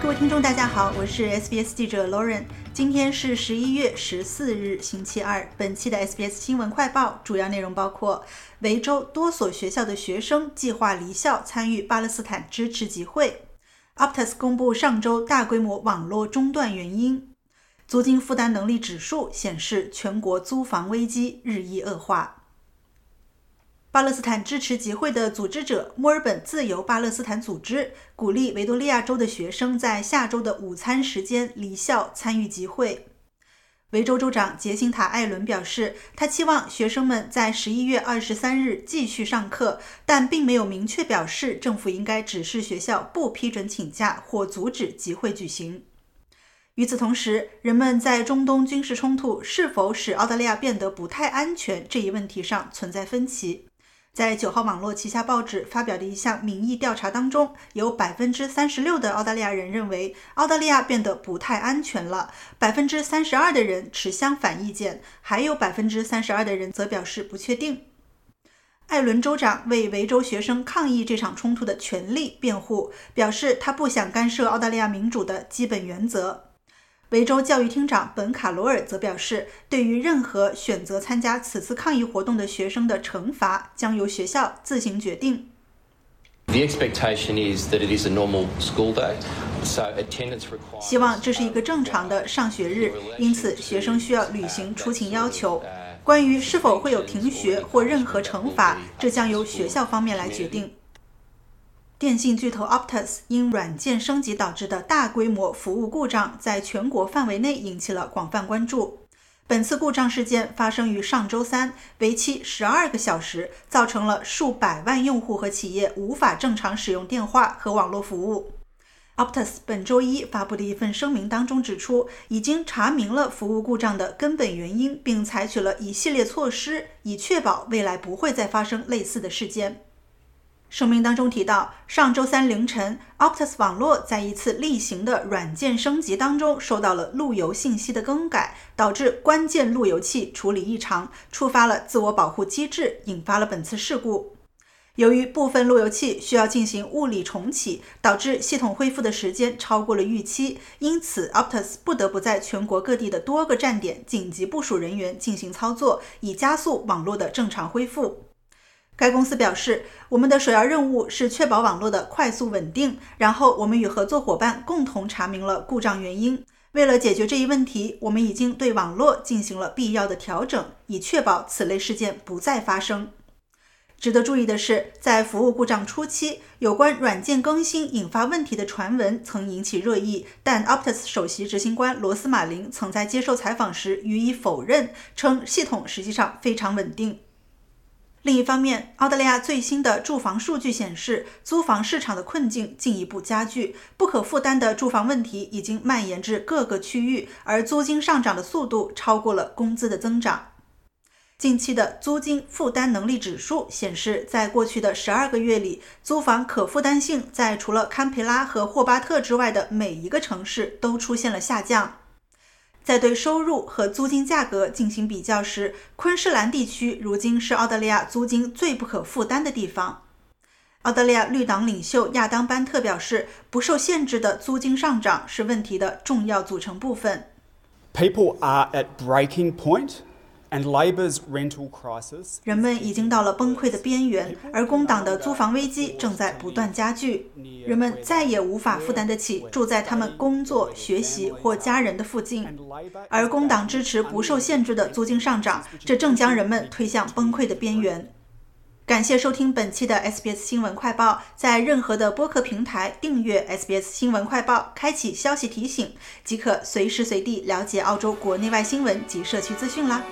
各位听众大家好，我是 SBS 记者 Lauren。今天是十一月十四日，星期二。本期的 SBS 新闻快报主要内容包括：维州多所学校的学生计划离校参与巴勒斯坦支持集会；Optus 公布上周大规模网络中断原因；租金负担能力指数显示全国租房危机日益恶化。巴勒斯坦支持集会的组织者墨尔本自由巴勒斯坦组织鼓励维多利亚州的学生在下周的午餐时间离校参与集会。维州州长杰辛塔·艾伦表示，他期望学生们在十一月二十三日继续上课，但并没有明确表示政府应该指示学校不批准请假或阻止集会举行。与此同时，人们在中东军事冲突是否使澳大利亚变得不太安全这一问题上存在分歧。在九号网络旗下报纸发表的一项民意调查当中，有百分之三十六的澳大利亚人认为澳大利亚变得不太安全了，百分之三十二的人持相反意见，还有百分之三十二的人则表示不确定。艾伦州长为维州学生抗议这场冲突的权利辩护，表示他不想干涉澳大利亚民主的基本原则。维州教育厅长本·卡罗尔则表示，对于任何选择参加此次抗议活动的学生的惩罚将由学校自行决定。希望这是一个正常的上学日，因此学生需要履行出勤要求。关于是否会有停学或任何惩罚，这将由学校方面来决定。电信巨头 Optus 因软件升级导致的大规模服务故障，在全国范围内引起了广泛关注。本次故障事件发生于上周三，为期十二个小时，造成了数百万用户和企业无法正常使用电话和网络服务。Optus 本周一发布的一份声明当中指出，已经查明了服务故障的根本原因，并采取了一系列措施，以确保未来不会再发生类似的事件。声明当中提到，上周三凌晨，Optus 网络在一次例行的软件升级当中受到了路由信息的更改，导致关键路由器处理异常，触发了自我保护机制，引发了本次事故。由于部分路由器需要进行物理重启，导致系统恢复的时间超过了预期，因此 Optus 不得不在全国各地的多个站点紧急部署人员进行操作，以加速网络的正常恢复。该公司表示，我们的首要任务是确保网络的快速稳定。然后，我们与合作伙伴共同查明了故障原因。为了解决这一问题，我们已经对网络进行了必要的调整，以确保此类事件不再发生。值得注意的是，在服务故障初期，有关软件更新引发问题的传闻曾引起热议，但 Optus 首席执行官罗斯马林曾在接受采访时予以否认，称系统实际上非常稳定。另一方面，澳大利亚最新的住房数据显示，租房市场的困境进一步加剧，不可负担的住房问题已经蔓延至各个区域，而租金上涨的速度超过了工资的增长。近期的租金负担能力指数显示，在过去的十二个月里，租房可负担性在除了堪培拉和霍巴特之外的每一个城市都出现了下降。在对收入和租金价格进行比较时，昆士兰地区如今是澳大利亚租金最不可负担的地方。澳大利亚绿党领袖亚当·班特表示，不受限制的租金上涨是问题的重要组成部分。People are at breaking point. 人们已经到了崩溃的边缘，而工党的租房危机正在不断加剧。人们再也无法负担得起住在他们工作、学习或家人的附近，而工党支持不受限制的租金上涨，这正将人们推向崩溃的边缘。感谢收听本期的 SBS 新闻快报，在任何的播客平台订阅 SBS 新闻快报，开启消息提醒，即可随时随地了解澳洲国内外新闻及社区资讯啦。